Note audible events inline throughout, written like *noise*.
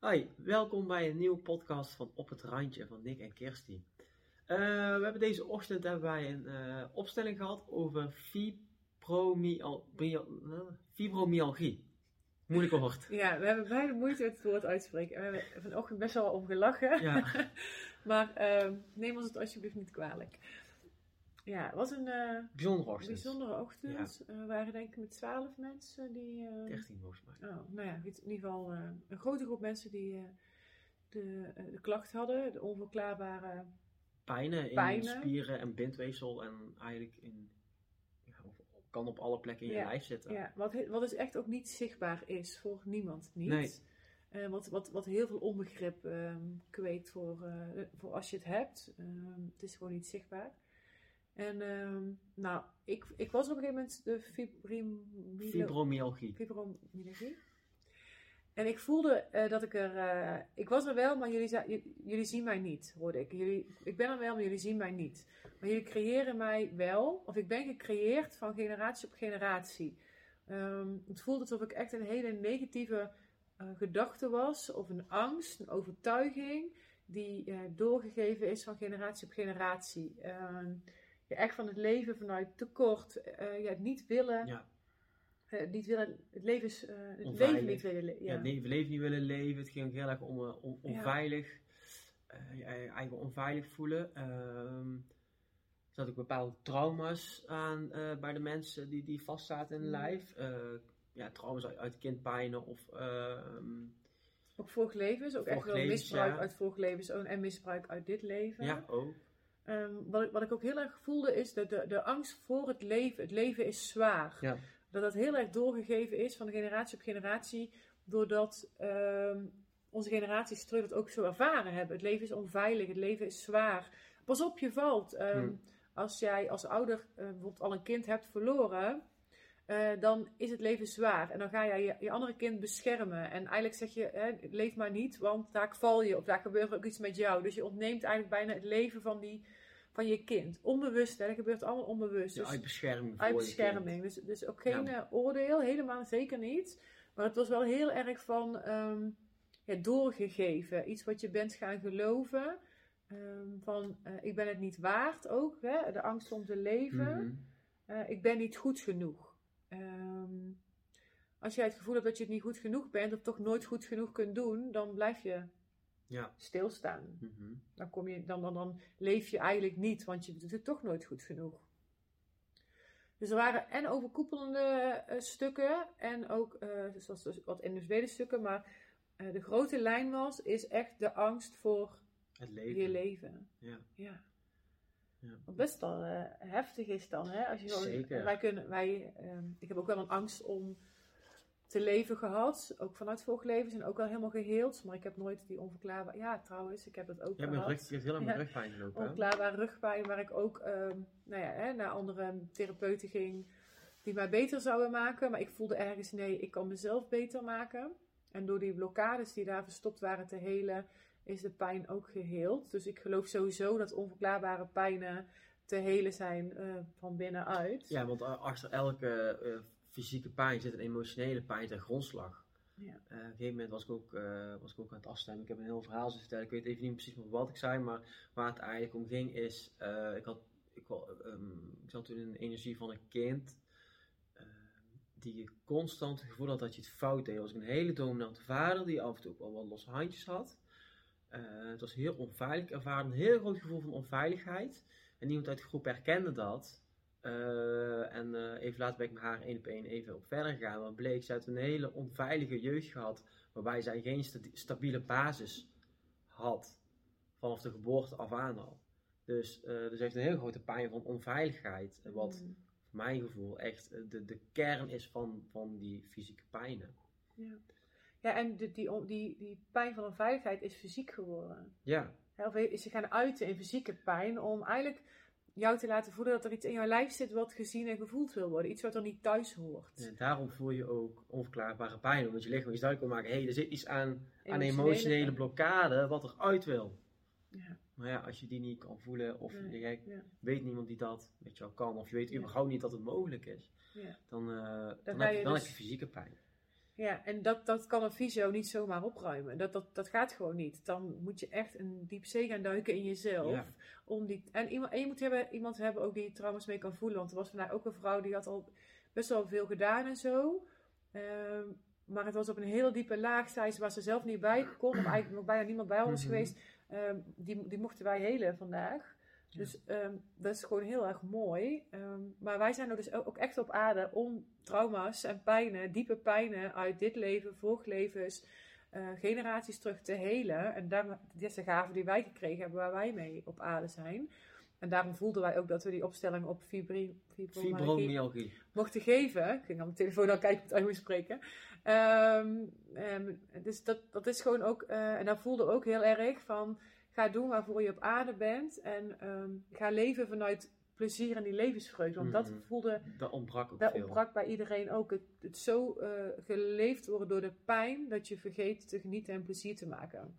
Hoi, welkom bij een nieuwe podcast van Op het Randje van Nick en Kirsty. Eh, we hebben deze ochtend hebben wij een eh, opstelling gehad over eh, fibromyalgie. Moeilijk woord. Ja, we hebben beide moeite met het woord uitspreken. En we hebben vanochtend best wel om gelachen. Ja, *laughs* maar ehm, neem ons het alsjeblieft niet kwalijk. Ja, het was een eh, bijzondere ochtend. bijzondere ochtend. Eh, we waren denk ik met twaalf mensen die... eh, 13 volgens mij. Oh, nou ja, in ieder geval een grote groep mensen die de, de klacht hadden. De onverklaarbare... Pijnen in Pijnen. spieren en bindweefsel en eigenlijk in, ja, kan op alle plekken in je lijf zitten. Ja, wat, wat dus echt ook niet zichtbaar is voor niemand niet. Nee. Wat, wat, wat heel veel onbegrip ehm, kweekt voor, voor als je het hebt. Ehm, het is gewoon niet zichtbaar. En ehm, nou, ik, ik was op een gegeven moment de fibromyalgie. Fibromyalgie. fibromyalgie. En ik voelde eh, dat ik er... eh, ik was er wel, maar jullie, jullie zien mij niet, hoorde ik. Jullie, ik ben er wel, maar jullie zien mij niet. Maar jullie creëren mij wel. Of ik ben gecreëerd van generatie op generatie. Ehm, het voelde alsof ik echt een hele negatieve eh, gedachte was. Of een angst, een overtuiging. Die doorgegeven is van generatie op generatie. Ehm, ja, echt van het leven vanuit tekort. eh, ja, het niet willen. Ja, Eh, niet willen, het leven is, eh, het Onveilig. leven niet willen leven. ja. Ja. we leven niet willen leven. Het ging heel erg om, om Ja. onveilig. eh, je eigen onveilig voelen. Ehm er zaten ook bepaalde trauma's aan bij de mensen die, die vastzaten in Mm. lijf. Ja, trauma's uit, uit kindpijnen of ehm, Ook vorig levens, ook echt wel misbruik ja. uit vorig levens en misbruik uit dit leven. ja, ook. Ehm, wat, ik, wat ik ook heel erg voelde is de, de, de angst voor het leven. Het leven is zwaar. Ja. Dat dat heel erg doorgegeven is van generatie op generatie. Doordat ehm, onze generaties terug dat ook zo ervaren hebben. Het leven is onveilig, het leven is zwaar. Pas op, je valt. Ehm, Hmm. Als jij als ouder eh, bijvoorbeeld al een kind hebt verloren, eh, dan is het leven zwaar. En dan ga jij je, je andere kind beschermen. En eigenlijk zeg je, hè, leef maar niet, want daar val je. Of daar gebeurt ook iets met jou. Dus je ontneemt eigenlijk bijna het leven van, die, van je kind. Onbewust, hè, dat gebeurt allemaal onbewust. Ja, Dus- uit bescherming. uit bescherming. Dus, dus ook geen Ja. eh, oordeel, helemaal zeker niet. Maar het was wel heel erg van ehm, ja, doorgegeven. Iets wat je bent gaan geloven. Ehm, van eh, ik ben het niet waard ook. Hè? De angst om te leven. Mhm. Eh, ik ben niet goed genoeg. Ehm, als jij het gevoel hebt dat je het niet goed genoeg bent, of toch nooit goed genoeg kunt doen, dan blijf je Ja. stilstaan. Mhm. Dan, kom je, dan, dan, dan leef je eigenlijk niet, want je doet het toch nooit goed genoeg. Dus er waren en overkoepelende eh, stukken en ook, eh, zoals dus wat individuele stukken, maar eh, de grote lijn was, is echt de angst voor Het leven. je leven. Ja. Ja. Ja. Wat best wel heftig is dan, hè? Als je Zeker. Wij kunnen, wij, ehm, ik heb ook wel een angst om te leven gehad, ook vanuit vorige levens en ook wel helemaal geheeld, maar ik heb nooit die onverklaarbare, ja trouwens, ik heb dat ook met gehad. rug, je hebt heel erg met Ja. rugpijn gelopen. hè? Onklaarbare rugpijn, waar ik ook ehm, nou ja, hè, naar andere therapeuten ging die mij beter zouden maken. Maar ik voelde ergens, nee, ik kan mezelf beter maken. En door die blokkades die daar verstopt waren te helen, is de pijn ook geheeld. Dus ik geloof sowieso dat onverklaarbare pijnen te helen zijn eh, van binnenuit. Ja, want achter elke eh, fysieke pijn zit een emotionele pijn ten grondslag. Ja. Eh, op een gegeven moment was ik, ook, eh, was ik ook aan het afstemmen. Ik heb een heel verhaal te vertellen. Ik weet even niet precies wat ik zei, maar waar het eigenlijk om ging is... eh, ik, had, ik, ehm, ik zat toen in de energie van een kind... die constant het gevoel had dat je het fout deed. Was een hele dominante vader die af en toe ook wel wat losse handjes had. Het was heel onveilig. Ik ervaarde een heel groot gevoel van onveiligheid. En iemand uit de groep herkende dat. Eh, en eh, even later ben ik met haar één op één even op verder gegaan. Maar bleek, ze had een hele onveilige jeugd gehad. Waarbij zij geen sta- stabiele basis had. Vanaf de geboorte af aan al. Dus, eh, dus heeft een heel grote pijn van onveiligheid. Wat Mm, voor mijn gevoel echt de, de kern is van, van die fysieke pijnen. ja. ja, en de, die, die, die pijn van onveiligheid is fysiek geworden. Ja, Of is ze gaan uiten in fysieke pijn om eigenlijk jou te laten voelen dat er iets in jouw lijf zit wat gezien en gevoeld wil worden. Iets wat er niet thuis hoort. en daarom voel je ook onverklaarbare pijn. Omdat je lichaam iets duidelijk wil maken. Hé, hey, er zit iets aan, aan Emotionele emotionele pijn. blokkade wat er uit wil. Ja, Maar ja, als je die niet kan voelen of ja, weet niemand die dat met jou kan. Of je weet überhaupt niet dat het mogelijk is. ja. Dan, eh, dan, ga heb, je, dan dus- heb je fysieke pijn. Ja, en dat, dat kan een fysio niet zomaar opruimen. Dat, dat, dat gaat gewoon niet. Dan moet je echt een diep zee gaan duiken in jezelf. Ja. Om die, en, iemand, en je moet hebben, iemand hebben ook die trauma's mee kan voelen. Want er was vandaag ook een vrouw die had al best wel veel gedaan en zo. Ehm, maar het was op een hele diepe laag, zei ze, waar ze zelf niet bij kon. Of eigenlijk nog bijna niemand bij was Mhm. geweest. Ehm, die, die mochten wij helen vandaag. Dus ehm, dat is gewoon heel erg mooi. Ehm, maar wij zijn er dus ook echt op aarde om trauma's en pijnen, diepe pijnen uit dit leven, vorig levens, eh, generaties terug te helen. En daar, dit is de gave die wij gekregen hebben, waar wij mee op aarde zijn. En daarom voelden wij ook dat we die opstelling op fibri, fibromyalgie mochten geven. Ik ging aan mijn telefoon al kijken of ik moest spreken. Ehm, dus dat, dat is gewoon ook, eh, en daar voelde ook heel erg van, ga doen waarvoor je op aarde bent. En ehm, ga leven vanuit plezier en die levensvreugde. Want dat Mhm. voelde, Dat ontbrak ook veel. ontbrak bij iedereen ook. Het, het zo eh, geleefd worden door de pijn, dat je vergeet te genieten en plezier te maken.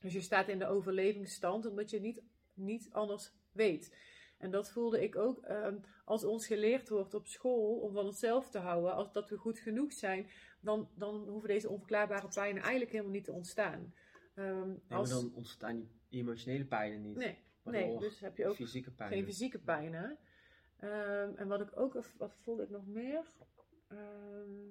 Dus je staat in de overlevingsstand, omdat je niet, niet anders weet. En dat voelde ik ook ehm, als ons geleerd wordt op school om van onszelf te houden, als dat we goed genoeg zijn, dan, dan hoeven deze onverklaarbare pijnen eigenlijk helemaal niet te ontstaan. Ehm, Nee, maar dan ontstaan die emotionele pijnen niet. nee, nee, dus heb je ook fysieke pijnen. geen fysieke pijnen. Ehm, en wat ik ook, wat voelde ik nog meer? Ehm,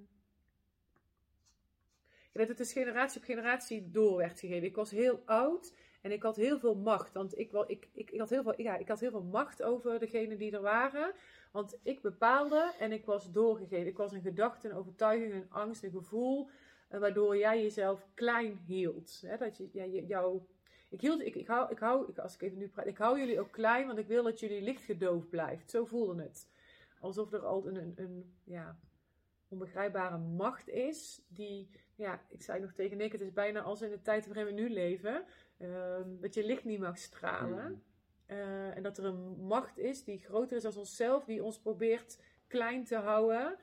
ja, dat het dus generatie op generatie door werd gegeven. Ik was heel oud en ik had heel veel macht. Want ik, wel, ik, ik, ik, had heel veel, ja, ik had heel veel macht over degenen die er waren. Want ik bepaalde en ik was doorgegeven. Ik was een gedachte, een overtuiging, een angst, een gevoel. Eh, waardoor jij jezelf klein hield. Hè? Dat je, ja, jouw ik, hield, ik, ik hou, ik hou ik, als ik even nu praat, ik hou jullie ook klein, want ik wil dat jullie licht gedoofd blijft. Zo voelde het. Alsof er al een, een, een ja, onbegrijpbare macht is, die, ja, ik zei nog tegen Nick, het is bijna als in de tijd waarin we nu leven, ehm, dat je licht niet mag stralen. Mhm. Eh, en dat er een macht is die groter is dan onszelf, die ons probeert klein te houden.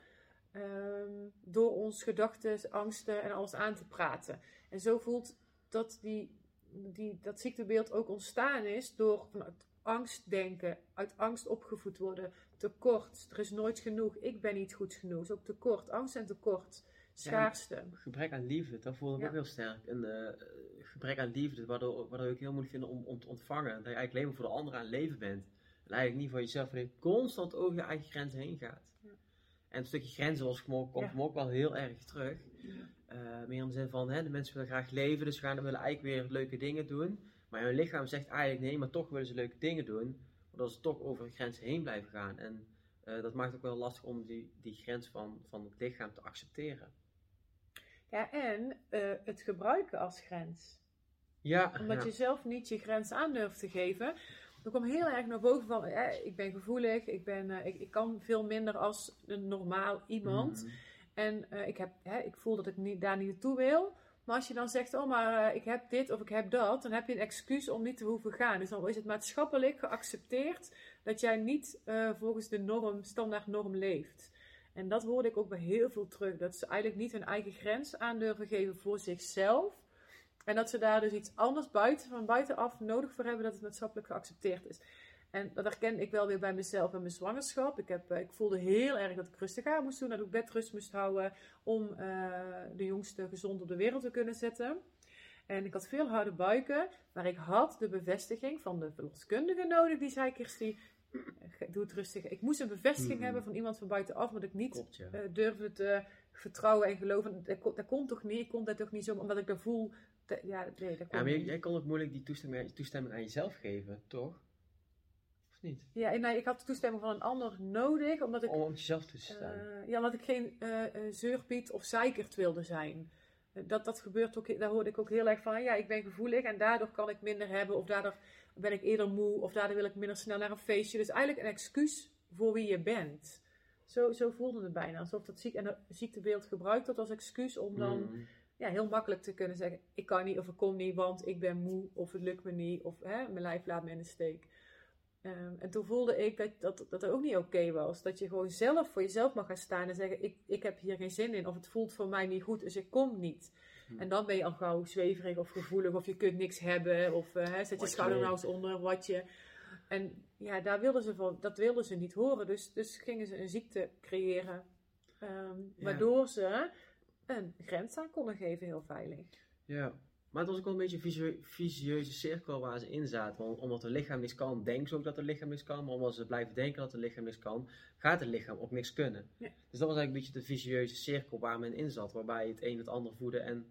Ehm, door ons gedachten, angsten en alles aan te praten. En zo voelt dat die, die, dat ziektebeeld ook ontstaan is door vanuit angst denken, uit angst opgevoed worden, tekort, er is nooit genoeg, ik ben niet goed genoeg, is ook tekort, angst en tekort, schaarste. Gebrek aan liefde, dat voelde ik Ja. ook heel sterk. Een eh, gebrek aan liefde, waardoor, waardoor ik heel moeilijk vind om, om te ontvangen. Dat je eigenlijk alleen maar voor de anderen aan het leven bent. En eigenlijk niet voor jezelf, dat je constant over je eigen grenzen heen gaat. En een stukje grenzen was, komt Ja. me ook wel heel erg terug. Eh, meer in de zin van, hè, de mensen willen graag leven, dus gaan, willen eigenlijk weer leuke dingen doen. Maar hun lichaam zegt eigenlijk nee, maar toch willen ze leuke dingen doen. Waardoor ze toch over grenzen heen blijven gaan. En eh, dat maakt ook wel lastig om die, die grens van, van het lichaam te accepteren. Ja, en eh, het gebruiken als grens. Ja, Omdat ja. je zelf niet je grens aan durft te geven. Er kwam heel erg naar boven van, eh, ik ben gevoelig, ik, ben, eh, ik, ik kan veel minder als een normaal iemand. Mhm. En eh, ik, heb, hè, ik voel dat ik niet, daar niet naartoe wil. Maar als je dan zegt, oh maar eh, ik heb dit of ik heb dat, dan heb je een excuus om niet te hoeven gaan. Dus dan is het maatschappelijk geaccepteerd dat jij niet volgens de norm, standaard norm leeft. En dat hoorde ik ook bij heel veel terug. Dat ze eigenlijk niet hun eigen grens aan durven geven voor zichzelf. En dat ze daar dus iets anders buiten, van buitenaf nodig voor hebben dat het maatschappelijk geaccepteerd is. En dat herkende ik wel weer bij mezelf en mijn zwangerschap. Ik, heb, eh, ik voelde heel erg dat ik rustig aan moest doen, dat ik bedrust moest houden om eh, de jongste gezond op de wereld te kunnen zetten. En ik had veel harde buiken, maar ik had de bevestiging van de verloskundige nodig. Die zei, Kirstie, eh, doe het rustig. Ik moest een bevestiging Hmm. hebben van iemand van buitenaf, want ik niet Klopt, ja. durfde te vertrouwen en geloven. Dat kon, dat kon toch niet? Ik kon dat toch niet zo, omdat ik dat voel. Dat- ja, nee, dat kon Ja, maar jij, kon ook moeilijk die toestemming, toestemming aan jezelf geven, toch? Of niet? Ja, en nee, ik had de toestemming van een ander nodig, omdat ik, Om jezelf te staan. eh, ja, omdat ik geen eh, zeurpiet of zeikert wilde zijn. Dat, dat gebeurt ook, daar hoorde ik ook heel erg van. Ja, ik ben gevoelig en daardoor kan ik minder hebben. Of daardoor ben ik eerder moe. Of daardoor wil ik minder snel naar een feestje. Dus eigenlijk een excuus voor wie je bent. Zo, zo voelde het bijna. Alsof dat ziek, en dat ziektebeeld gebruikt wordt als excuus om dan Mhm. Ja, heel makkelijk te kunnen zeggen: ik kan niet of ik kom niet, want ik ben moe of het lukt me niet of hè, mijn lijf laat me in de steek. Ehm, en toen voelde ik dat dat, dat ook niet oké was. Dat je gewoon zelf voor jezelf mag gaan staan en zeggen: ik, ik heb hier geen zin in of het voelt voor mij niet goed, dus ik kom niet. Hm. En dan ben je al gauw zweverig of gevoelig of je kunt niks hebben of eh, hè, zet je schouder nou eens onder wat je. En ja, daar wilden ze van, dat wilden ze niet horen. Dus, dus gingen ze een ziekte creëren. ehm, Ja. Waardoor ze een grens aan konden geven, heel veilig. Ja, maar het was ook wel een beetje een visieu- visieuze cirkel waar ze in zaten. Want omdat het lichaam niks kan, denken ze ook dat het lichaam niks kan. Maar omdat ze blijven denken dat het lichaam niks kan, gaat het lichaam ook niks kunnen. Ja. Dus dat was eigenlijk een beetje de visieuze cirkel waar men in zat. Waarbij het een het ander voedde en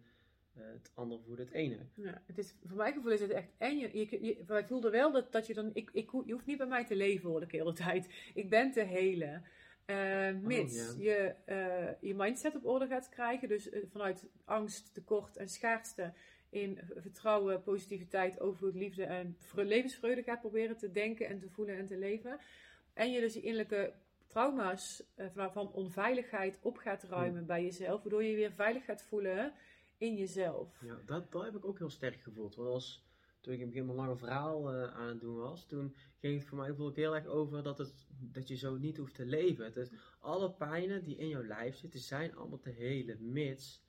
eh, het ander voedde het ene. Ja, het is, voor mijn gevoel is het echt. En je, je, je, wij voelden wel dat, dat je dan. Ik, ik, je hoeft niet bij mij te leven, hoor ik de hele tijd. Ik ben te hele. Eh, mits ja. je eh, je mindset op orde gaat krijgen. Dus eh, vanuit angst, tekort en schaarste. In vertrouwen, positiviteit, overvloed, liefde en vre- levensvreugde gaat proberen te denken en te voelen en te leven. En je dus je innerlijke trauma's van, van onveiligheid op gaat ruimen bij jezelf. Waardoor je je weer veilig gaat voelen in jezelf. Ja, dat, dat heb ik ook heel sterk gevoeld. Want als, toen ik in het begin mijn lange verhaal eh, aan het doen was, toen ging het voor mij bijvoorbeeld heel erg over dat, het, dat je zo niet hoeft te leven. Dus alle pijnen die in jouw lijf zitten, zijn allemaal te hele, mits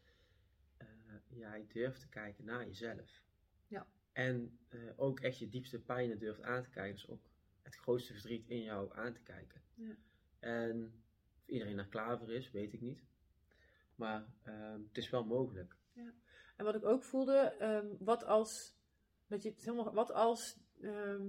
eh, jij durft te kijken naar jezelf. Ja. En eh, ook echt je diepste pijnen durft aan te kijken. Dus ook het grootste verdriet in jou aan te kijken. Ja. En of iedereen daar klaar voor is, weet ik niet. Maar ehm, het is wel mogelijk. En wat ik ook voelde, ehm, wat als, dat je, het helemaal, wat als ehm,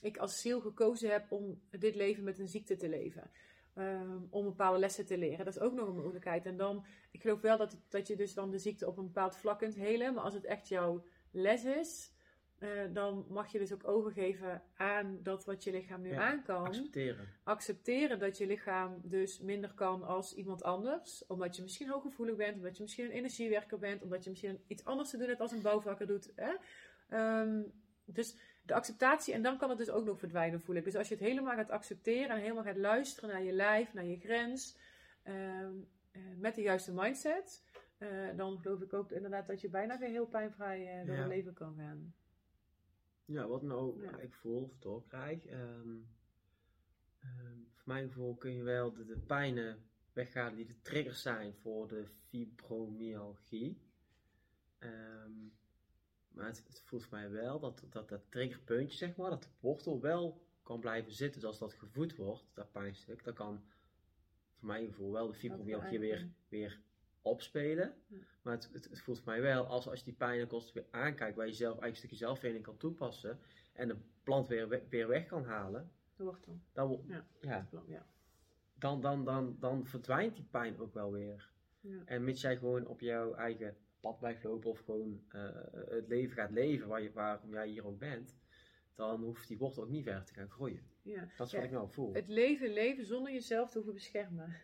ik als ziel gekozen heb om dit leven met een ziekte te leven. Ehm, om bepaalde lessen te leren. Dat is ook nog een mogelijkheid. En dan, ik geloof wel dat, dat je dus dan de ziekte op een bepaald vlak kunt helen. Maar als het echt jouw les is, eh, dan mag je dus ook overgeven aan dat wat je lichaam nu Ja, aan kan Accepteren. accepteren dat je lichaam dus minder kan als iemand anders. Omdat je misschien hooggevoelig bent, omdat je misschien een energiewerker bent, omdat je misschien iets anders te doen hebt als een bouwvakker doet. Hè? Ehm, dus de acceptatie, en dan kan het dus ook nog verdwijnen, voel ik. Dus als je het helemaal gaat accepteren en helemaal gaat luisteren naar je lijf, naar je grens, ehm, eh, met de juiste mindset, eh, dan geloof ik ook inderdaad dat je bijna weer heel pijnvrij eh, door Ja. het leven kan gaan. Ja, wat nou Ja. ik voel of doorkrijg. ehm, ehm, voor mijn gevoel kun je wel de, de pijnen weghalen die de triggers zijn voor de fibromyalgie. Maar het, het voelt voor mij wel dat, dat dat triggerpuntje, zeg maar, dat de wortel wel kan blijven zitten. Dus als dat gevoed wordt, dat pijnstuk, dan kan voor mijn gevoel wel de fibromyalgie weer, weer opspelen. Ja. Maar het, het, het voelt voor mij wel als, als je die pijn constant weer aankijkt, waar je zelf eigenlijk een stukje zelftraining kan toepassen en de plant weer, we- weer weg kan halen, De wortel. dan, wo- Ja. ja, Ja. dan, dan, dan, dan verdwijnt die pijn ook wel weer. Ja. En mits jij gewoon op jouw eigen pad blijft lopen of gewoon eh, het leven gaat leven waar je, waarom jij hier ook bent, dan hoeft die wortel ook niet verder te gaan groeien. Ja. Dat is Ja, wat ik nou voel. Het leven leven zonder jezelf te hoeven beschermen.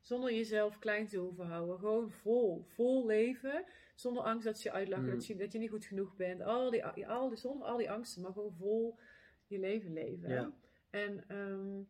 Zonder jezelf klein te hoeven houden. Gewoon vol. Vol leven. Zonder angst dat ze je uitlachen. Mm. Dat, je, dat je niet goed genoeg bent. Al die, al die, zonder al die angsten. Maar gewoon vol je leven leven. Ja. En ehm,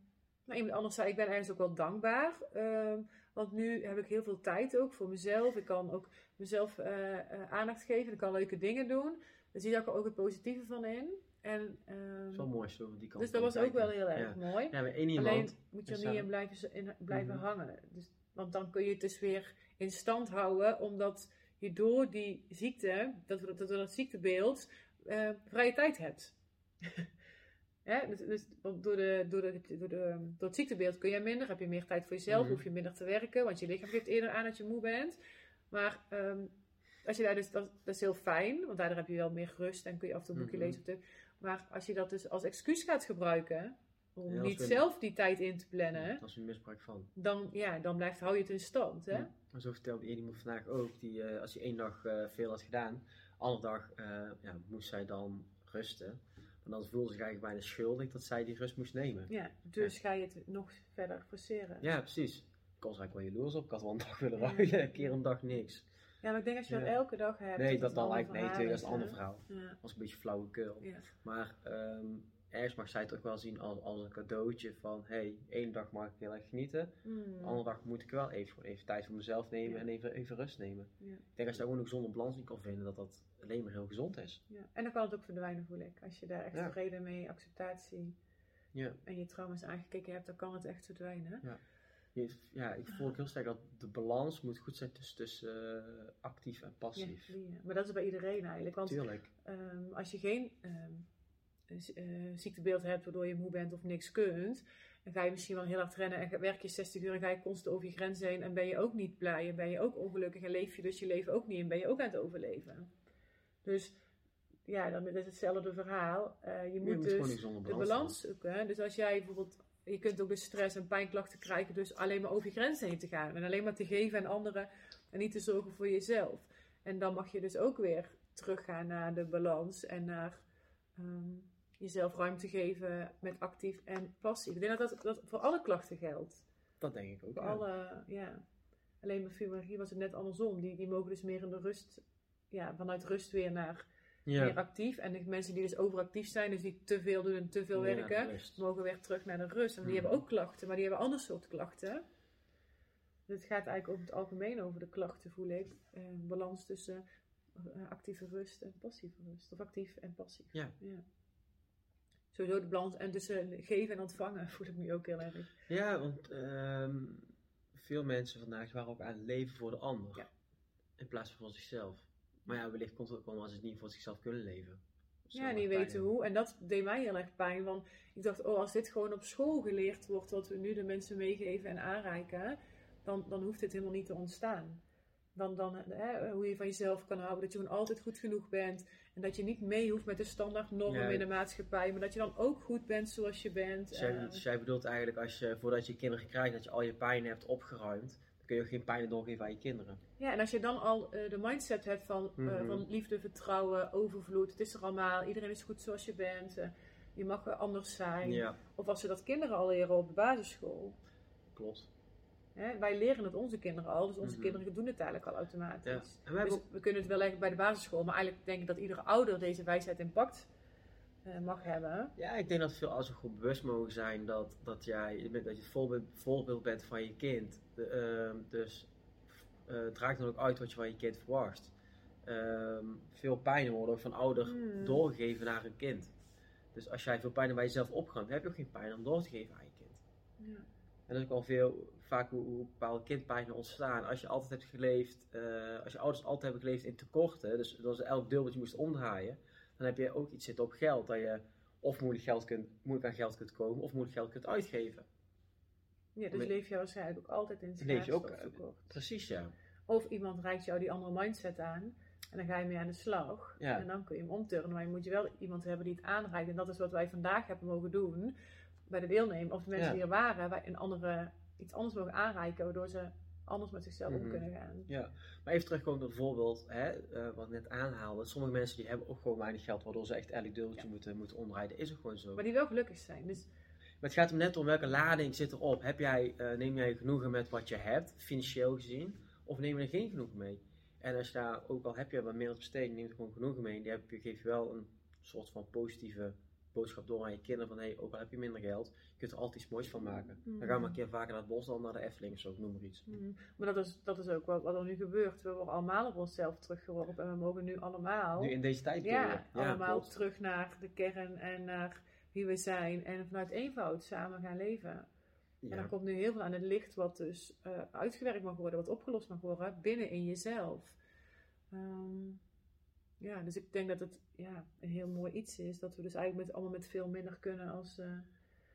nou, iemand anders zei, ik ben ergens ook wel dankbaar. ehm, want nu heb ik heel veel tijd ook voor mezelf. Ik kan ook mezelf eh, eh, aandacht geven. Ik kan leuke dingen doen. Daar zie ik er ook het positieve van in. En, ehm, Het is wel mooi zo die kant dus dat was ook wel heel erg Ja, mooi. ja maar één iemand. Alleen moet je er niet in blijven, in blijven Mhm. hangen. Dus, want dan kun je het dus weer in stand houden, omdat je door die ziekte, dat, dat, door dat ziektebeeld, eh, vrije tijd hebt. *laughs* Hè? Dus, dus door, de, door, de, door, de, door het ziektebeeld kun je minder, heb je meer tijd voor jezelf, Mhm. hoef je minder te werken, want je lichaam geeft eerder aan dat je moe bent. Maar ehm, als je daar dus, dat, dat is heel fijn, want daardoor heb je wel meer rust en kun je af en toe een boekje Mhm. lezen. Of dit. Maar als je dat dus als excuus gaat gebruiken, om Ja, niet we- zelf die tijd in te plannen, misbruik van. dan, ja, dan blijft, hou je het in stand. Hè? Ja. Zo vertelde Edie me vandaag ook, die, eh, als hij één dag eh, veel had gedaan, andere dag eh, ja, moest zij dan rusten. En dan voelde ze zich eigenlijk bijna schuldig dat zij die rust moest nemen. Ja, dus ga je het nog verder forceren. Ja, precies. Ik was eigenlijk wel jaloers op. Ik had wel een dag willen ruilen, een keer een dag niks. Ja, maar ik denk als je dat elke dag hebt. Nee, dat dan eigenlijk, nee, dat is een ander hè? verhaal. Dat was een beetje flauwekul. Maar ehm, ergens mag zij het ook wel zien als, als een cadeautje van, hé, hey, één dag mag ik heel erg genieten. Hmm. De andere dag moet ik wel even, even tijd voor mezelf nemen Ja. en even, even rust nemen. Ja. Ik denk als je daar gewoon een gezonde balans in kan vinden, dat dat alleen maar heel gezond is. Ja. En dan kan het ook verdwijnen, voel ik. Als je daar echt Ja. vrede mee, acceptatie Ja. en je trauma's aangekeken hebt, dan kan het echt verdwijnen. Je- ja, ik voel ook heel sterk dat de balans moet goed zijn tussen, tussen eh, actief en Ja, passief. ja. Maar dat is bij iedereen eigenlijk. Want Tuurlijk. Ehm, als je geen ehm, z- eh, ziektebeeld hebt waardoor je moe bent of niks kunt, En ga je misschien wel heel hard rennen en werk je 60 uur en ga je constant over je grens heen. En ben je ook niet blij en ben je ook ongelukkig en leef je dus je leven ook niet en ben je ook aan het overleven. Dus ja, dan is het hetzelfde verhaal. Uh, je, moet je moet dus de balans zoeken. Dus als jij bijvoorbeeld, je kunt ook dus stress en pijnklachten krijgen, dus alleen maar over je grenzen heen te gaan. En alleen maar te geven aan anderen en niet te zorgen voor jezelf. En dan mag je dus ook weer teruggaan naar de balans en naar ehm, jezelf ruimte geven met actief en passief. Ik denk dat dat, dat voor alle klachten geldt. Dat denk ik ook. Voor ja. alle, ja. Alleen bij fibromyalgie was het net andersom. Die, die mogen dus meer in de rust, ja, vanuit rust weer naar Ja. meer actief. En de mensen die dus overactief zijn, dus die te veel doen en te veel Ja, werken, mogen weer terug naar de rust. En die Mhm. hebben ook klachten, maar die hebben ander soort klachten. Dus het gaat eigenlijk over het algemeen over de klachten, voel ik. Eh, balans tussen actieve rust en passieve rust. Of actief en passief. Ja. Sowieso de balans en tussen geven en ontvangen *laughs* voel ik nu ook heel erg. Ja, want ehm, veel mensen vandaag waren ook aan het leven voor de ander. Ja. In plaats van voor zichzelf. Maar ja, wellicht komt het ook wel als ze het niet voor zichzelf kunnen leven. Ja, niet weten hoe. En dat deed mij heel erg pijn. Want ik dacht, oh, als dit gewoon op school geleerd wordt, wat we nu de mensen meegeven en aanreiken, dan, dan hoeft dit helemaal niet te ontstaan. Dan, dan hè, hoe je van jezelf kan houden, dat je gewoon altijd goed genoeg bent. En dat je niet mee hoeft met de standaard normen Ja. in de maatschappij, maar dat je dan ook goed bent zoals je bent. Dus jij, Eh, dus jij bedoelt eigenlijk als je, voordat je kinderen krijgt, dat je al je pijn hebt opgeruimd. Dan kun je ook geen pijn doorgeven aan je kinderen. Ja, en als je dan al eh, de mindset hebt van, eh, Mhm. van liefde, vertrouwen, overvloed, het is er allemaal, iedereen is goed zoals je bent, eh, je mag er anders zijn. Ja, Of als ze dat kinderen al leren op de basisschool. klopt. Hè, wij leren het onze kinderen al, dus onze Mhm. kinderen doen het eigenlijk al automatisch. Ja. En we Dus hebben ook, we kunnen het wel leggen bij de basisschool, maar eigenlijk denk ik dat iedere ouder deze wijsheid in pact eh, mag hebben. ja, ik denk dat veel ouders ook goed bewust mogen zijn dat, dat jij dat je het voorbeeld, voorbeeld bent van je kind. De, ehm, dus eh draag dan ook uit wat je van je kind verwacht. Ehm, veel pijn worden ook van ouder Hmm. doorgegeven naar een kind. Dus als jij veel pijn bij jezelf opgaat, heb je ook geen pijn om door te geven aan je kind. Ja. En dat is ook al veel, vaak hoe, hoe bepaalde kindpijnen ontstaan. Als je altijd hebt geleefd, eh, als je ouders altijd hebben geleefd in tekorten, dus dat is elk deel wat je moest omdraaien, dan heb je ook iets zitten op geld. Dat je of moeilijk, geld kunt, moeilijk aan geld kunt komen, of moeilijk geld kunt uitgeven. Ja, dus leef je waarschijnlijk ook altijd in Dan leef je ook, schaarste of tekort. Precies, ja. Of iemand reikt jou die andere mindset aan en dan ga je mee aan de slag. Ja. En dan kun je hem omturnen, maar je moet je wel iemand hebben die het aanreikt. En dat is wat wij vandaag hebben mogen doen bij de deelnemers, of de mensen Ja. die er waren, wij een andere, iets anders mogen aanreiken, waardoor ze anders met zichzelf om Mhm. kunnen gaan. ja. Maar even terugkomen op het voorbeeld, hè, eh, wat ik net aanhaalde. Sommige mensen die hebben ook gewoon weinig geld, waardoor ze echt elk deeltje Ja. moeten, moeten. Dat is ook gewoon zo. Maar die wel gelukkig zijn. Dus Maar het gaat om net om welke lading zit erop. Heb jij, eh, neem jij genoegen met wat je hebt, financieel gezien, of neem je er geen genoegen mee? En als je daar, ook al heb je wat meer te besteden, neem er gewoon genoegen mee. Die heb je, geef je wel een soort van positieve boodschap door aan je kinderen van, hey, ook al heb je minder geld, je kunt er altijd iets moois van maken. Dan gaan we maar een keer vaker naar het bos dan naar de Efteling of zo, noem maar iets. Mm, Maar dat is, dat is ook wat, wat er nu gebeurt. We worden allemaal op onszelf teruggeworpen en we mogen nu allemaal, Nu in deze tijd ja, allemaal klopt. terug naar de kern en naar wie we zijn en vanuit eenvoud samen gaan leven. En dan komt nu heel veel aan het licht wat dus eh, uitgewerkt mag worden, wat opgelost mag worden binnen in jezelf. Ehm, ja, dus ik denk dat het ja, een heel mooi iets is dat we dus eigenlijk met, allemaal met veel minder kunnen als. eh,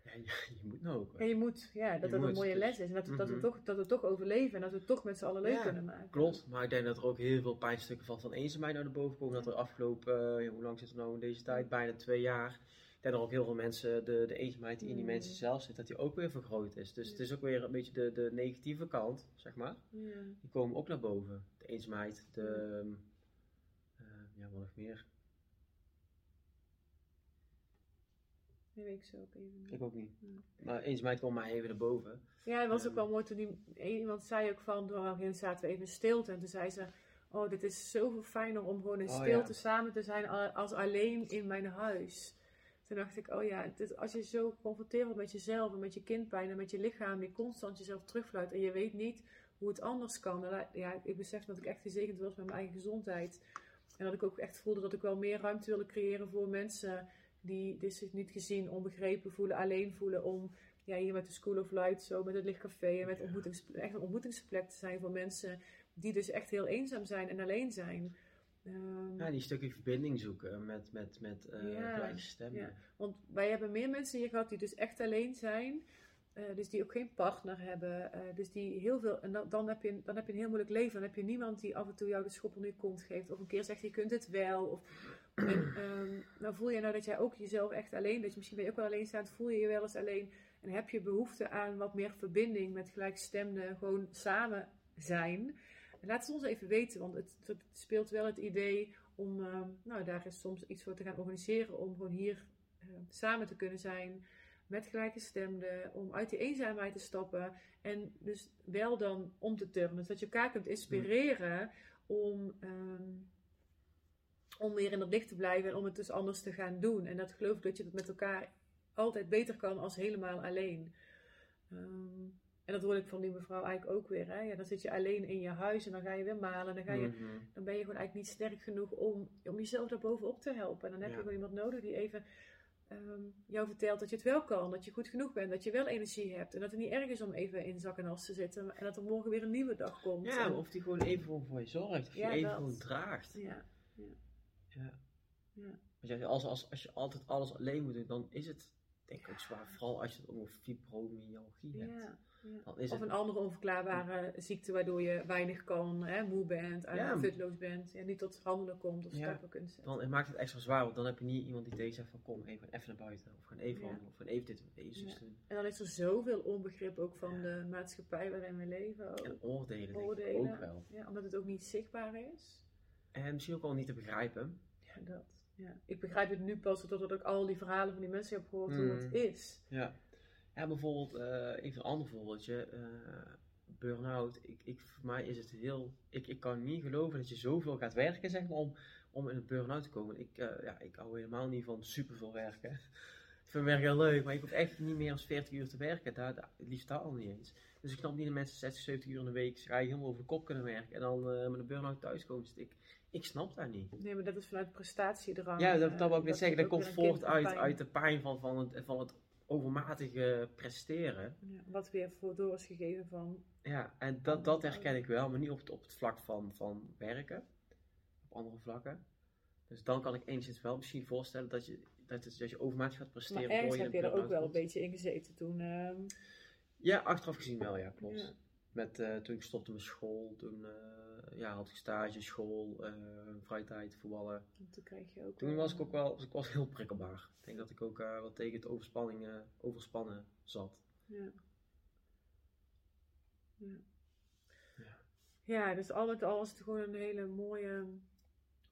Ja, je, je moet nou ook. en je moet, ja, dat Je dat een mooie dus- les is en dat, we- dat, we Mhm. toch, dat we toch overleven en dat we het toch met z'n allen leuk Ja, kunnen maken. Klopt, maar ik denk dat er ook heel veel pijnstukken van, van eenzaamheid naar de boven komen. Dat er afgelopen, eh, hoe lang zit het nou in deze tijd? Bijna twee jaar. Ik denk dat er ook heel veel mensen, de, de eenzaamheid die in die mensen zelf zit, dat die ook weer vergroot is. Dus het is ook weer een beetje de, de negatieve kant, zeg maar. Ja. Die komen ook naar boven. De eenzaamheid, de, ehm, eh, ja wat nog meer? Dat weet ik zo ook even. niet. Ik ook niet. Maar eenzaamheid komt maar even naar boven. Ja, het was ook wel mooi toen die, iemand zei ook van, door een zaten we even in stilte en toen zei ze, oh dit is zoveel fijner om gewoon in Oh, stilte ja. samen te zijn als alleen in mijn huis. Toen dacht ik, oh ja, dit, als je zo geconfronteerd wordt met jezelf en met je kindpijn en met je lichaam die constant jezelf terugfluit en je weet niet hoe het anders kan. En ja, ik besef dat ik echt gezegend was met mijn eigen gezondheid. En dat ik ook echt voelde dat ik wel meer ruimte wilde creëren voor mensen die, die zich niet gezien, onbegrepen voelen, alleen voelen om ja, hier met de School of Light, zo met het Lichtcafé en met ontmoetings, echt een ontmoetingsplek te zijn voor mensen die dus echt heel eenzaam zijn en alleen zijn. Ehm, Ja, die stukje verbinding zoeken met, met, met eh Ja, gelijke stemmen. ja. Want wij hebben meer mensen hier gehad die dus echt alleen zijn. Eh, dus die ook geen partner hebben. eh, dus die heel veel. En dan, dan, heb je, dan heb je een heel moeilijk leven. Dan heb je niemand die af en toe jou de schop onder je kont geeft. Of een keer zegt: Je kunt het wel. Of, en, *clears throat* ehm, nou voel je nou dat jij ook jezelf echt alleen. Dat je misschien ben je ook wel alleen staat. Voel je je wel eens alleen. En heb je behoefte aan wat meer verbinding met gelijkgestemden. Gewoon samen zijn. En laat het ons even weten. Want het, het speelt wel het idee om. ehm, nou, daar is soms iets voor te gaan organiseren. Om gewoon hier eh, samen te kunnen zijn met gelijkgestemden, om uit die eenzaamheid te stappen en dus wel dan om te turnen. Dus dat je elkaar kunt inspireren om, ehm, om weer in het licht te blijven en om het dus anders te gaan doen. En dat geloof ik dat je dat met elkaar altijd beter kan als helemaal alleen. Ehm, en dat hoor ik van die mevrouw eigenlijk ook weer. Hè? Ja, dan zit je alleen in je huis en dan ga je weer malen. Dan, ga je, Mhm. dan ben je gewoon eigenlijk niet sterk genoeg om, om jezelf daar bovenop te helpen. En dan heb Ja. je gewoon iemand nodig die even ehm, jou vertelt dat je het wel kan. Dat je goed genoeg bent. Dat je wel energie hebt. En dat het niet erg is om even in zak en as te zitten. En dat er morgen weer een nieuwe dag komt. Ja, En- of die gewoon even voor je zorgt. Of Ja, je even dat. gewoon draagt. ja. Ja. Ja. Ja, als, als, als je altijd alles alleen moet doen, dan is het denk ik ook zwaar. Vooral als je het nog fibromyalgie hebt. Ja, ja. Is Of het, een andere onverklaarbare ziekte waardoor je weinig kan, hè, moe bent, en Ja. futloos bent, en niet tot handelen komt of Ja. stappen kunt zetten. dan maakt het extra zwaar, want dan heb je niet iemand die tegen zegt van kom even, even naar buiten. Of gaan even Ja. wandelen, of gaan even dit even Ja. doen. En dan is er zoveel onbegrip ook van Ja. de maatschappij waarin we leven. Ook. En oordelen denk ik Oordelen. ook wel. Ja, omdat het ook niet zichtbaar is. En misschien ook wel niet te begrijpen. Ja, dat. Ja. Ik begrijp het nu pas doordat ik al die verhalen van die mensen heb gehoord hoe het Mm. is. Ja. Ja, bijvoorbeeld, eh, even een ander voorbeeldje. eh burn-out. Ik, ik, voor mij is het heel... Ik, ik kan niet geloven dat je zoveel gaat werken, zeg maar, om, om in een burn-out te komen. Ik, eh, ja, ik hou helemaal niet van superveel werken. *laughs* ik vind werk heel leuk, maar ik hoef echt niet meer dan 40 uur te werken. Daar, daar, het liefst daar al niet eens. Dus ik snap niet dat mensen 60, 70 uur in de week schrijven, helemaal over de kop kunnen werken. En dan met een burn-out thuiskomen. Dus ik, ik snap dat niet. Nee, maar dat is vanuit prestatiedrang. Ja, dat, dat wil ik net zeggen. Dat komt voort uit, uit de pijn van, van, het, van het overmatige presteren. Ja, wat weer voor door is gegeven van... Ja, en dat, dat herken ik wel, maar niet op het, op het vlak van, van werken. Op andere vlakken. Dus dan kan ik enigszins wel misschien voorstellen dat je, dat, het, dat je overmatig gaat Maar presteren. ergens voor je heb je er ook wel een beetje in gezeten toen. ehm. Ja, achteraf gezien wel, ja, klopt. Ja. Met, eh, toen ik stopte met school, toen eh, ja, had ik stage, school, eh vrije tijd, voetballen. toen kreeg je ook Toen wel, was ik ook wel was ik was heel prikkelbaar. Ik denk dat ik ook eh, wat tegen het overspanning, eh, overspannen zat. Ja. Ja. Ja. ja, dus al met al was het gewoon een hele mooie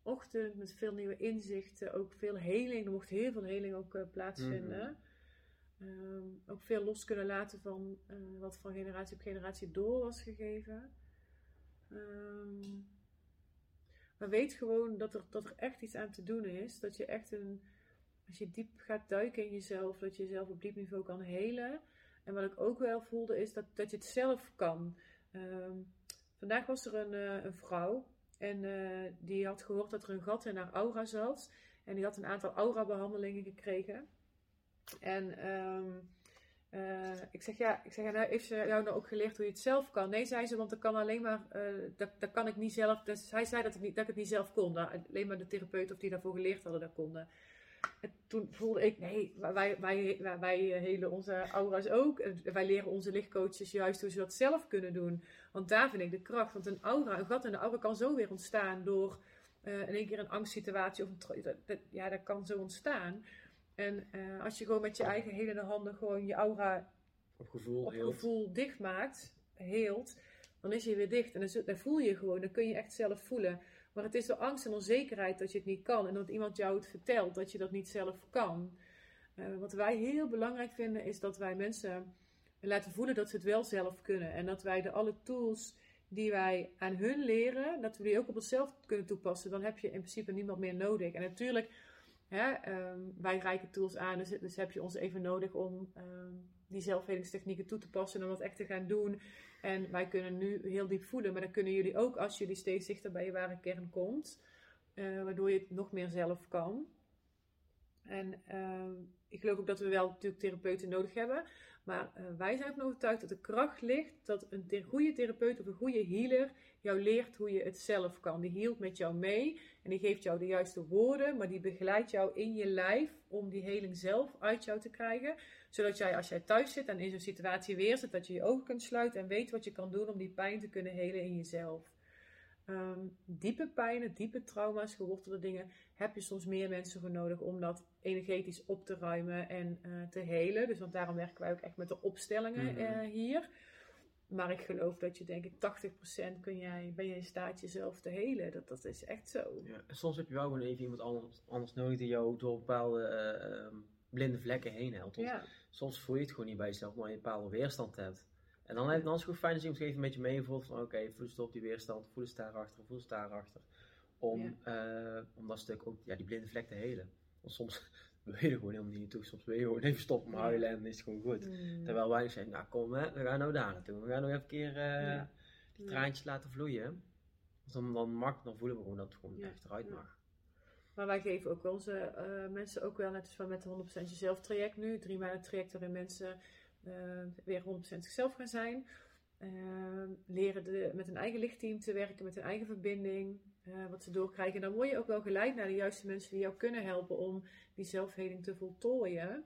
ochtend met veel nieuwe inzichten. Ook veel heling. Er mocht heel veel heling ook eh, plaatsvinden. Ehm, ook veel los kunnen laten van eh, wat van generatie op generatie door was gegeven. Ehm, maar weet gewoon dat er, dat er echt iets aan te doen is. Dat je echt een, als je diep gaat duiken in jezelf, dat je jezelf op diep niveau kan helen. En wat ik ook wel voelde is dat, dat je het zelf kan. Ehm, vandaag was er een, eh, een vrouw en eh, die had gehoord dat er een gat in haar aura zat. En die had een aantal aura-behandelingen gekregen. En ehm, eh, ik zeg, ja, ik zeg, nou, heeft ze jou nou ook geleerd hoe je het zelf kan? Nee, zei ze, want dat kan alleen maar, eh, dat, dat kan ik niet zelf. Hij zei dat ik, niet, dat ik het niet zelf kon. Dat alleen maar de therapeuten of die daarvoor geleerd hadden, dat konden. En toen voelde ik, nee, wij, wij, wij, wij helen onze aura's ook. Wij leren onze lichtcoaches juist hoe ze dat zelf kunnen doen. Want daar vind ik de kracht. Want een aura, een gat in de aura kan zo weer ontstaan door eh, in één keer een angstsituatie. Of een, ja, dat kan zo ontstaan. En eh, als je gewoon met je eigen helende handen gewoon je aura Op gevoel, op gevoel dicht maakt, heelt, dan is hij weer dicht. En dan voel je gewoon, dan kun je echt zelf voelen. Maar het is de angst en onzekerheid dat je het niet kan. En dat iemand jou het vertelt dat je dat niet zelf kan. Eh, wat wij heel belangrijk vinden is dat wij mensen laten voelen dat ze het wel zelf kunnen. En dat wij de alle tools die wij aan hun leren, dat we die ook op onszelf kunnen toepassen. Dan heb je in principe niemand meer nodig. En natuurlijk, ehm, wij reiken tools aan, dus, dus heb je ons even nodig om ehm, die zelfhelingstechnieken toe te passen en dat echt te gaan doen. En wij kunnen nu heel diep voelen, maar dan kunnen jullie ook als jullie steeds dichter bij je ware kern komt, eh, waardoor je het nog meer zelf kan. En ehm, ik geloof ook dat we wel natuurlijk therapeuten nodig hebben. Maar uh, wij zijn ervan overtuigd dat de kracht ligt dat een goede therapeut of een goede healer jou leert hoe je het zelf kan. Die hield met jou mee en die geeft jou de juiste woorden, maar die begeleidt jou in je lijf om die heling zelf uit jou te krijgen. Zodat jij als jij thuis zit en in zo'n situatie weer zit, dat je je ogen kunt sluiten en weet wat je kan doen om die pijn te kunnen helen in jezelf. Um, diepe pijnen, diepe trauma's, gewortelde dingen, heb je soms meer mensen voor nodig om dat energetisch op te ruimen en uh, te helen. Dus want daarom werken wij ook echt met de opstellingen uh, hier. Maar ik geloof dat je denk ik 80% kun jij, ben je in staat jezelf te helen. Dat, dat is echt zo. Ja, soms heb je wel gewoon even iemand anders, anders nodig die jou door bepaalde uh, blinde vlekken heen helpt. Ja. Soms voel je het gewoon niet bij jezelf, maar je een bepaalde weerstand hebt. En dan, dan is het gewoon fijn als iemand even een beetje meevoelt van oké, okay, voel eens op die weerstand, voel eens daarachter, voel eens daarachter. Om, ja. uh, om dat stuk ook, ja, die blinde vlek te helen. Want soms wil je er gewoon helemaal niet naartoe. Soms wil je gewoon even stoppen met huilen en is het gewoon goed. Mm. Terwijl wij zeggen, nou kom, hè, we gaan nou daar naartoe. We gaan nog even een keer uh, die traantjes laten vloeien. Dus dan, dan, mag, dan voelen we gewoon dat het gewoon echt eruit mag. Maar wij geven ook onze uh, mensen ook wel, net als van met de 100% jezelf traject nu, drie maanden traject waarin mensen uh, weer 100% zichzelf gaan zijn. Uh, leren de, met een eigen lichtteam te werken, met een eigen verbinding, uh, wat ze doorkrijgen. dan word je ook wel geleid naar de juiste mensen die jou kunnen helpen om die zelfheling te voltooien.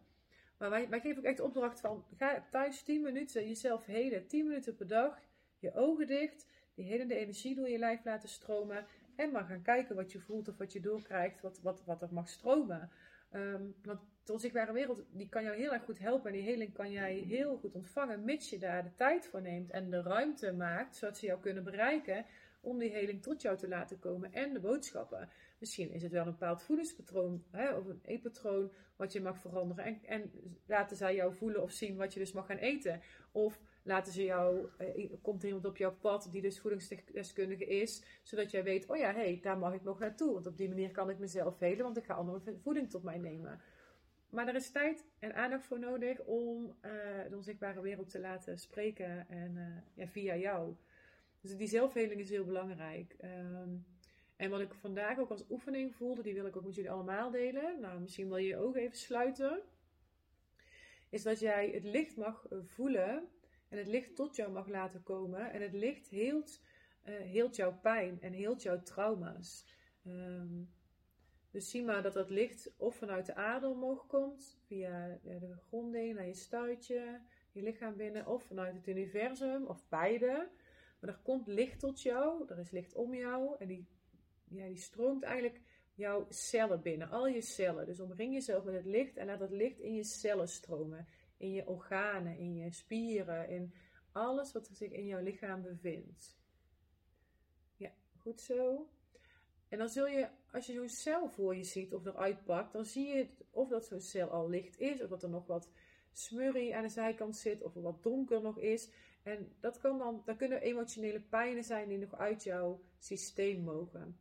Maar wij, wij geven ook echt opdracht van, ga thuis 10 minuten jezelf helen, 10 minuten per dag, je ogen dicht, die helende energie door je lijf laten stromen en maar gaan kijken wat je voelt of wat je doorkrijgt, wat, wat, wat er mag stromen. Um, want de onzichtbare wereld, die kan jou heel erg goed helpen. En die heling kan jij heel goed ontvangen, mits je daar de tijd voor neemt en de ruimte maakt, zodat ze jou kunnen bereiken om die heling tot jou te laten komen en de boodschappen. Misschien is het wel een bepaald voedingspatroon hè, of een eetpatroon wat je mag veranderen. En, en, laten zij jou voelen of zien wat je dus mag gaan eten. Of laten ze jou, eh, komt er iemand op jouw pad die dus voedingsdeskundige is, zodat jij weet, oh ja, hé, hey, daar mag ik nog naartoe. Want op die manier kan ik mezelf helen, want ik ga andere voeding tot mij nemen. Maar er is tijd en aandacht voor nodig om uh, de onzichtbare wereld te laten spreken en uh, ja, via jou. Dus die zelfheling is heel belangrijk. Um, en wat ik vandaag ook als oefening voelde, die wil ik ook met jullie allemaal delen. Nou, misschien wil je ogen even sluiten. Is dat jij het licht mag voelen en het licht tot jou mag laten komen. En het licht heelt, uh, heelt jouw pijn en heelt jouw trauma's. Um, dus zie maar dat dat licht of vanuit de aarde omhoog komt, via de gronding naar je stuitje, je lichaam binnen, of vanuit het universum, of beide. Maar er komt licht tot jou, er is licht om jou en die, ja, die stroomt eigenlijk jouw cellen binnen, al je cellen. Dus omring jezelf met het licht en laat dat licht in je cellen stromen, in je organen, in je spieren, in alles wat zich in jouw lichaam bevindt. Ja, goed zo. En dan zul je, als je zo'n cel voor je ziet of eruit pakt, dan zie je of dat zo'n cel al licht is, of dat er nog wat smurrie aan de zijkant zit, of er wat donker nog is. En dat kan dan, dan kunnen emotionele pijnen zijn die nog uit jouw systeem mogen.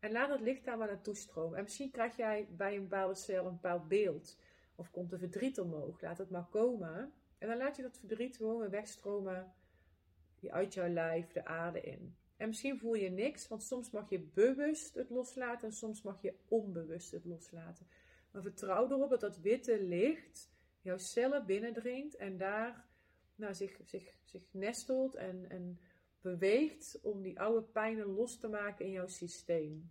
En laat het licht daar maar naartoe stromen. En misschien krijg jij bij een bepaalde cel een bepaald beeld. Of komt er verdriet omhoog. Laat het maar komen. En dan laat je dat verdriet gewoon wegstromen uit jouw lijf de aarde in. En misschien voel je niks, want soms mag je bewust het loslaten en soms mag je onbewust het loslaten. Maar vertrouw erop dat dat witte licht jouw cellen binnendringt en daar nou, zich, zich, zich nestelt en, en beweegt om die oude pijnen los te maken in jouw systeem.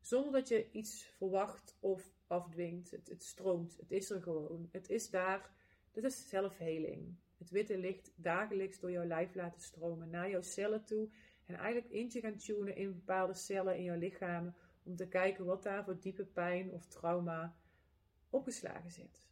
Zonder dat je iets verwacht of afdwingt. Het, het stroomt, het is er gewoon. Het is daar, dit is zelfheling. Het witte licht dagelijks door jouw lijf laten stromen naar jouw cellen toe en eigenlijk in te gaan tunen in bepaalde cellen in jouw lichaam. Om te kijken wat daar voor diepe pijn of trauma opgeslagen zit.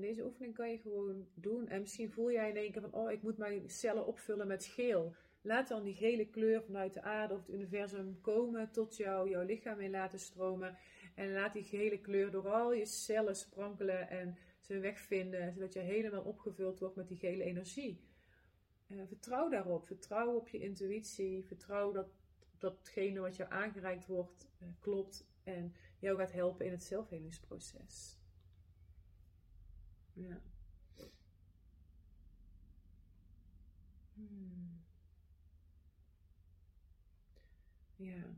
Deze oefening kan je gewoon doen. En misschien voel jij in één keer van, oh, ik moet mijn cellen opvullen met geel. Laat dan die gele kleur vanuit de aarde of het universum komen tot jou, jouw lichaam in laten stromen. En laat die gele kleur door al je cellen sprankelen en zijn weg vinden, zodat je helemaal opgevuld wordt met die gele energie. Uh, vertrouw daarop, vertrouw op je intuïtie, vertrouw dat datgene wat jou aangereikt wordt uh, klopt en jou gaat helpen in het zelfhelingsproces. Ja. Hmm. Ja.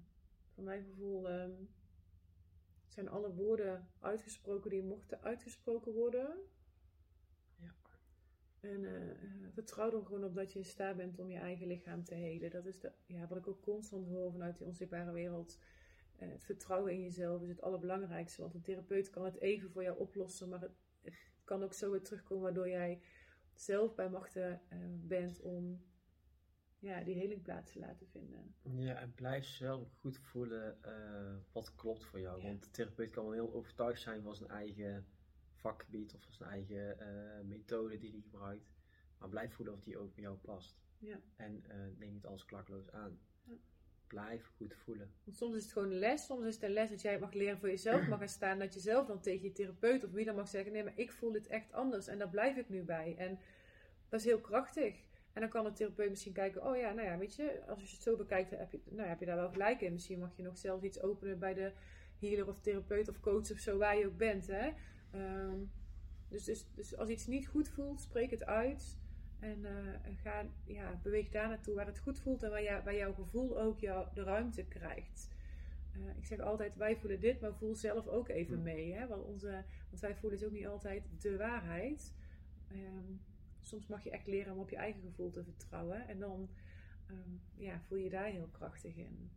Van mijn gevoel ehm, zijn alle woorden uitgesproken die mochten uitgesproken worden. Ja. En eh, eh, vertrouw er gewoon op dat je in staat bent om je eigen lichaam te helen. Dat is de, ja, wat ik ook constant hoor vanuit die onzichtbare wereld. Eh, het vertrouwen in jezelf is het allerbelangrijkste. Want een therapeut kan het even voor jou oplossen, maar het kan ook zo weer terugkomen waardoor jij zelf bij machten eh, bent om ja, die heling plaats te laten vinden. Ja, en blijf zelf goed voelen eh, wat klopt voor jou. Ja. Want de therapeut kan wel heel overtuigd zijn van zijn eigen vakgebied of van zijn eigen eh, methode die hij gebruikt. Maar blijf voelen of die ook bij jou past. Ja. En neem niet alles klakloos aan. Blijf goed voelen. Want soms is het gewoon een les, soms is het een les dat jij mag leren voor jezelf mag gaan staan. Dat je zelf dan tegen je therapeut of wie dan mag zeggen: nee, maar ik voel het echt anders en daar blijf ik nu bij. En dat is heel krachtig. En dan kan de therapeut misschien kijken: oh ja, nou ja, weet je, als je het zo bekijkt, heb je, nou, heb je daar wel gelijk in. Misschien mag je nog zelfs iets openen bij de healer of therapeut of coach of zo, waar je ook bent. Hè? Ehm, dus, dus, dus als iets niet goed voelt, spreek het uit. En, eh, en ga, ja, beweeg daar naartoe waar het goed voelt en waar, jou- waar jouw gevoel ook jou, de ruimte krijgt. Eh, ik zeg altijd, wij voelen dit, maar voel zelf ook even Hm. mee. Hè? Want, onze, want wij voelen is ook niet altijd de waarheid. Ehm, soms mag je echt leren om op je eigen gevoel te vertrouwen. En dan ehm, ja, voel je daar heel krachtig in.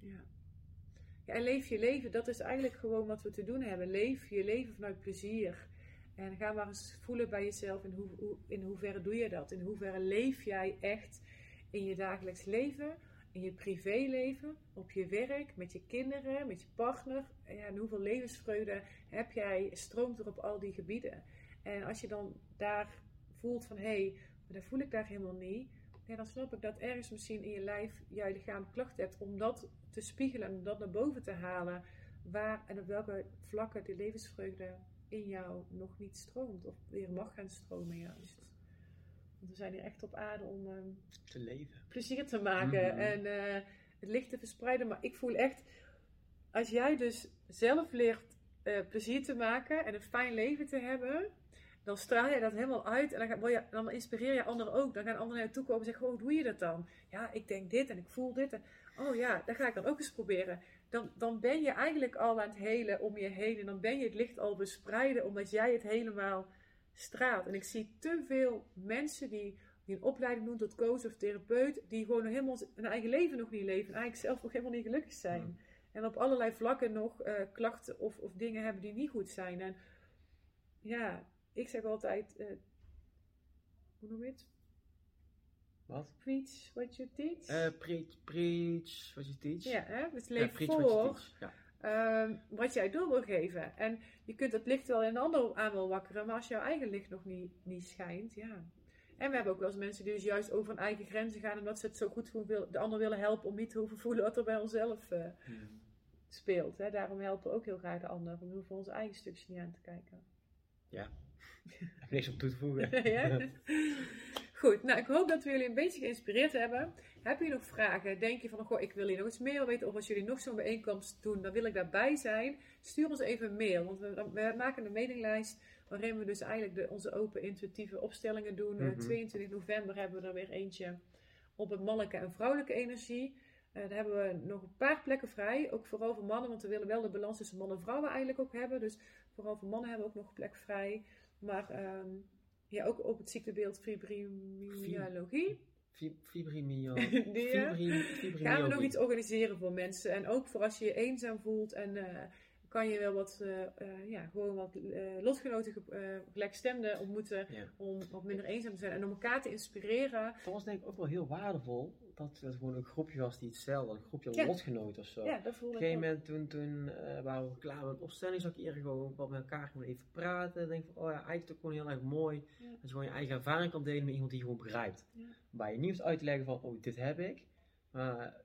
Ja. ja. En leef je leven, dat is eigenlijk gewoon wat we te doen hebben. Leef je leven vanuit plezier. En ga maar eens voelen bij jezelf in, hoe, hoe, in hoeverre doe je dat? In hoeverre leef jij echt in je dagelijks leven, in je privéleven, op je werk, met je kinderen, met je partner? Ja, en hoeveel levensvreugde heb jij, stroomt er op al die gebieden? En als je dan daar voelt van, hé, hey, dat voel ik daar helemaal niet. Ja, dan snap ik dat ergens misschien in je lijf jij lichamelijk klachten hebt om dat te spiegelen en dat naar boven te halen. Waar en op welke vlakken die levensvreugde in jou nog niet stroomt of weer mag gaan stromen juist. Want we zijn hier echt op aarde om ehm, Te leven. plezier te maken Mhm. en eh, het licht te verspreiden. Maar ik voel echt, als jij dus zelf leert eh, plezier te maken en een fijn leven te hebben, dan straal je dat helemaal uit en dan, ga- je, dan inspireer je anderen ook. Dan gaan anderen naar je toe komen en zeggen, oh, hoe doe je dat dan? Ja, ik denk dit en ik voel dit. En, oh ja, dat ga ik dan ook eens proberen. Dan, dan ben je eigenlijk al aan het helen om je heen en dan ben je het licht al verspreiden omdat jij het helemaal straalt. En ik zie te veel mensen die die een opleiding doen tot coach of therapeut, die gewoon nog helemaal hun eigen leven nog niet leven en eigenlijk zelf nog helemaal niet gelukkig zijn. Hmm. En op allerlei vlakken nog eh, klachten of, of dingen hebben die niet goed zijn. En ja, ik zeg altijd, eh, hoe noem je het? Wat? Preach what you teach. Eh preach, preach what you teach. ja, hè? dus Ja, leef voor. Ja. ehm, wat jij door wil geven. En je kunt het licht wel in een ander aan wil wakkeren, maar als jouw eigen licht nog niet, niet schijnt, ja. En we hebben ook wel eens mensen die dus juist over hun eigen grenzen gaan, omdat ze het zo goed wil- de ander willen helpen om niet te hoeven voelen wat er bij onszelf eh, Hmm. speelt. Hè? Daarom helpen we ook heel graag de ander, we hoeven onze eigen stukjes niet aan te kijken. Heb *laughs* niks op toe te voegen. *laughs* ja? *laughs* Goed, nou ik hoop dat we jullie een beetje geïnspireerd hebben. Heb je nog vragen? Denk je van, goh, ik wil hier nog iets meer weten? Of als jullie nog zo'n bijeenkomst doen, dan wil ik daarbij zijn. Stuur ons even een mail, want we, we maken een mailinglijst waarin we dus eigenlijk de, onze open intuïtieve opstellingen doen. Eh, Mhm. 22 november hebben we er weer eentje op het mannelijke en vrouwelijke energie. Eh, daar hebben we nog een paar plekken vrij, ook vooral voor mannen, want we willen wel de balans tussen mannen en vrouwen eigenlijk ook hebben. Dus vooral voor mannen hebben we ook nog een plek vrij. Maar ehm, ja, ook op het ziektebeeld fibromyalgie. *laughs* Fibromyalgie. gaan we nog iets organiseren voor mensen. En ook voor als je je eenzaam voelt en eh, kan je wel wat, eh, eh, ja, gewoon wat lotgenoten, ge- gelijkstemden ontmoeten Ja. om wat minder eenzaam te zijn en om elkaar te inspireren. Dat was denk ik ook wel heel waardevol. Dat het gewoon een groepje was die hetzelfde, een groepje Ja. lotgenoten of zo. Ja, dat voelde Op een gegeven moment toen, toen eh, waren we klaar met opstelling, zag ik eerder gewoon wat met elkaar gewoon even praten. Denk van, oh ja, eigenlijk is het ook gewoon heel erg mooi. Ja. Dat je gewoon je eigen ervaring kan delen met iemand die je gewoon begrijpt. Ja. Waar je niet hoeft uit te leggen van, oh dit heb ik. Maar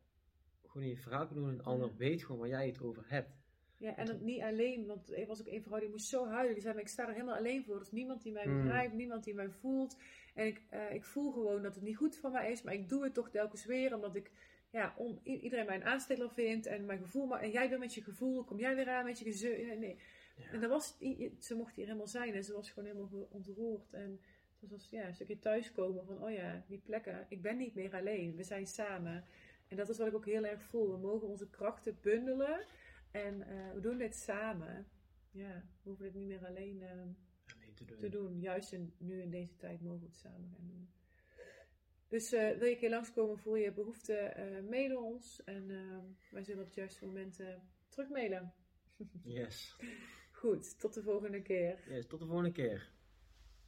gewoon je verhaal kan doen en een ander weet gewoon waar jij het over hebt. Ja, en dat niet alleen, want er was ook een vrouw die moest zo huilen. Die zei, maar ik sta er helemaal alleen voor. Er is niemand die mij Hmm. begrijpt, niemand die mij voelt. En ik, eh, ik voel gewoon dat het niet goed voor mij is, maar ik doe het toch telkens weer, omdat ik ja, om, iedereen mij een aansteller vindt en mijn gevoel. Maar, en jij weer met je gevoel, kom jij weer aan met je gezeur. Nee. Ja. En dat was, ze mocht hier helemaal zijn en ze was gewoon helemaal ontroerd. En het was ja, een stukje thuiskomen van, oh ja, die plekken, ik ben niet meer alleen, we zijn samen. En dat is wat ik ook heel erg voel. We mogen onze krachten bundelen en eh, we doen dit samen. Ja, we hoeven het niet meer alleen eh, Te doen. te doen. Juist in, nu in deze tijd mogen we het samen gaan doen. Dus eh, wil je een keer langskomen, voel je behoefte, eh mail ons. En eh, wij zullen op het juiste moment eh, terugmailen. Yes. *laughs* Goed, tot de volgende keer. yes. Tot de volgende keer.